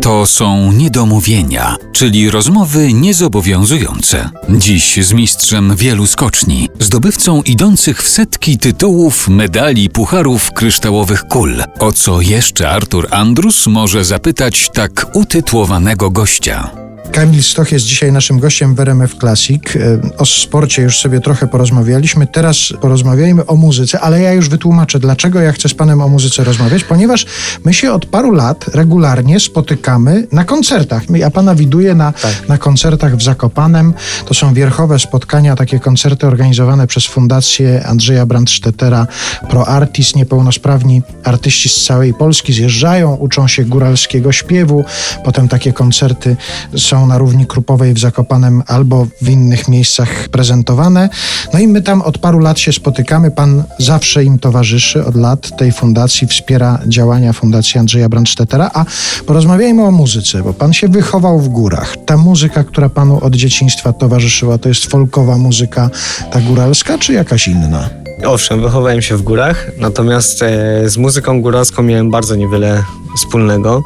To są niedomówienia, czyli rozmowy niezobowiązujące. Dziś z mistrzem wielu skoczni, zdobywcą idących w setki tytułów, medali, pucharów, kryształowych kul. O co jeszcze Artur Andrus może zapytać tak utytułowanego gościa? Kamil Stoch jest dzisiaj naszym gościem w RMF Classic. E, o sporcie już sobie trochę porozmawialiśmy. Teraz porozmawiajmy o muzyce, ale ja już wytłumaczę, dlaczego ja chcę z panem o muzyce rozmawiać, ponieważ my się od paru lat regularnie spotykamy na koncertach. Ja pana widuję na, tak. na koncertach w Zakopanem. To są wierchowe spotkania, takie koncerty organizowane przez Fundację Andrzeja Brandstettera Pro Artis. Niepełnosprawni artyści z całej Polski zjeżdżają, uczą się góralskiego śpiewu. Potem takie koncerty są na równi Krupowej w Zakopanem albo w innych miejscach prezentowane. No i my tam od paru lat się spotykamy. Pan zawsze im towarzyszy od lat tej fundacji, wspiera działania Fundacji Andrzeja Brandstettera. A porozmawiajmy o muzyce, bo pan się wychował w górach. Ta muzyka, która panu od dzieciństwa towarzyszyła, to jest folkowa muzyka ta góralska, czy jakaś inna? Owszem, wychowałem się w górach, natomiast e, z muzyką góralską miałem bardzo niewiele wspólnego.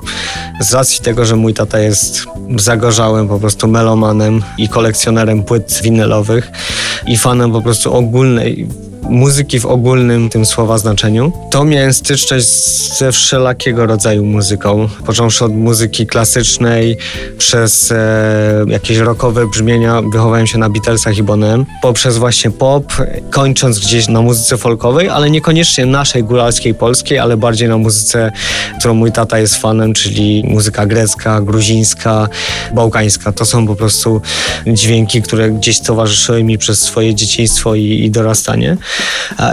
Z racji tego, że mój tata jest zagorzałym po prostu melomanem i kolekcjonerem płyt winylowych i fanem po prostu ogólnej muzyki w ogólnym tym słowa znaczeniu, to miałem styczność ze wszelakiego rodzaju muzyką. Począwszy od muzyki klasycznej, przez e, jakieś rockowe brzmienia, wychowałem się na Beatlesach i Bonem, poprzez właśnie pop, kończąc gdzieś na muzyce folkowej, ale niekoniecznie naszej góralskiej polskiej, ale bardziej na muzyce, którą mój tata jest fanem, czyli muzyka grecka, gruzińska, bałkańska. To są po prostu dźwięki, które gdzieś towarzyszyły mi przez swoje dzieciństwo i, i dorastanie.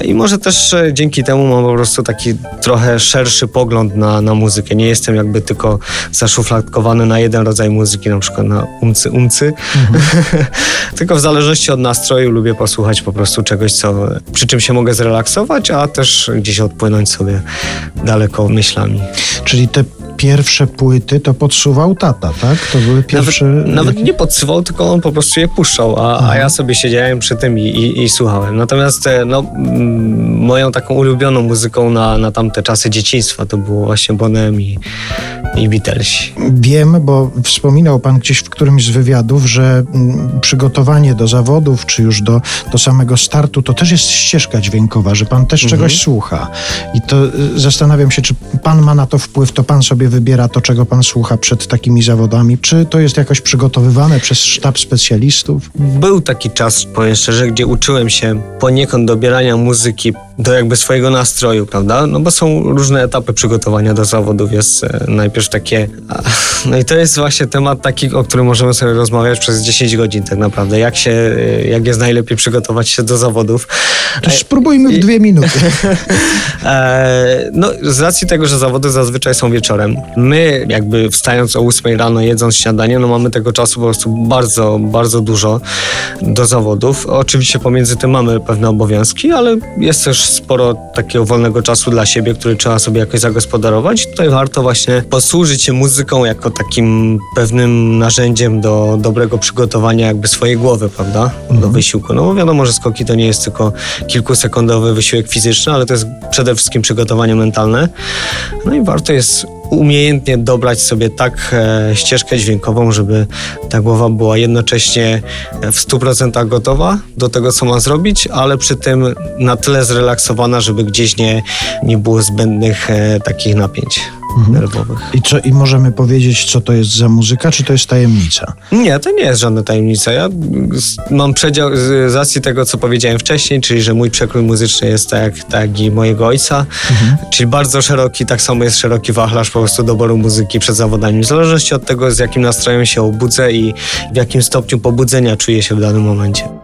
I może też e, dzięki temu mam po prostu taki trochę szerszy pogląd na, na muzykę. Nie jestem jakby tylko zaszufladkowany na jeden rodzaj muzyki, na przykład na umcy, umcy. Mhm. tylko w zależności od nastroju lubię posłuchać po prostu czegoś, co, przy czym się mogę zrelaksować, a też gdzieś odpłynąć sobie daleko myślami. Czyli te pierwsze płyty to podsuwał tata, tak? To były pierwsze... Nawet, nawet nie podsuwał, tylko on po prostu je puszczał, a, a ja sobie siedziałem przy tym i, i, i, słuchałem. Natomiast e, no, moją taką ulubioną muzyką na, na tamte czasy dzieciństwa to było właśnie Bonem i, i Beatlesi. Wiem, bo wspominał pan gdzieś w którymś z wywiadów, że przygotowanie do zawodów, czy już do, do samego startu, to też jest ścieżka dźwiękowa, że pan też mhm. czegoś słucha. I to y, zastanawiam się, czy pan ma na to wpływ, to pan sobie wybiera to, czego pan słucha przed takimi zawodami? Czy to jest jakoś przygotowywane przez sztab specjalistów? Był taki czas, powiem szczerze, gdzie uczyłem się poniekąd dobierania muzyki do jakby swojego nastroju, prawda? No bo są różne etapy przygotowania do zawodów. Jest e, najpierw takie... No i to jest właśnie temat taki, o którym możemy sobie rozmawiać przez 10 godzin tak naprawdę. Jak się, e, jak jest najlepiej przygotować się do zawodów. To spróbujmy w dwie minuty. no z racji tego, że zawody zazwyczaj są wieczorem, my jakby wstając o 8 rano, jedząc śniadanie, no mamy tego czasu po prostu bardzo, bardzo dużo do zawodów. Oczywiście pomiędzy tym mamy pewne obowiązki, ale jest też sporo takiego wolnego czasu dla siebie, który trzeba sobie jakoś zagospodarować. Tutaj warto właśnie posłużyć się muzyką jako takim pewnym narzędziem do dobrego przygotowania jakby swojej głowy, prawda? Do mhm. wysiłku. No bo wiadomo, że skoki to nie jest tylko kilkusekundowy wysiłek fizyczny, ale to jest przede wszystkim przygotowanie mentalne. No i warto jest umiejętnie dobrać sobie tak e, ścieżkę dźwiękową, żeby ta głowa była jednocześnie w 100% gotowa do tego, co ma zrobić, ale przy tym na tyle zrelaksowana, żeby gdzieś nie, nie było zbędnych e, takich napięć. Nerwowych. I, co, I możemy powiedzieć, co to jest za muzyka, czy to jest tajemnica? Nie, to nie jest żadna tajemnica. Ja mam przedział z racji tego, co powiedziałem wcześniej, czyli że mój przekrój muzyczny jest tak, tak i mojego ojca, mhm. czyli bardzo szeroki, tak samo jest szeroki wachlarz po prostu doboru muzyki przed zawodami. W zależności od tego, z jakim nastrojem się obudzę i w jakim stopniu pobudzenia czuję się w danym momencie.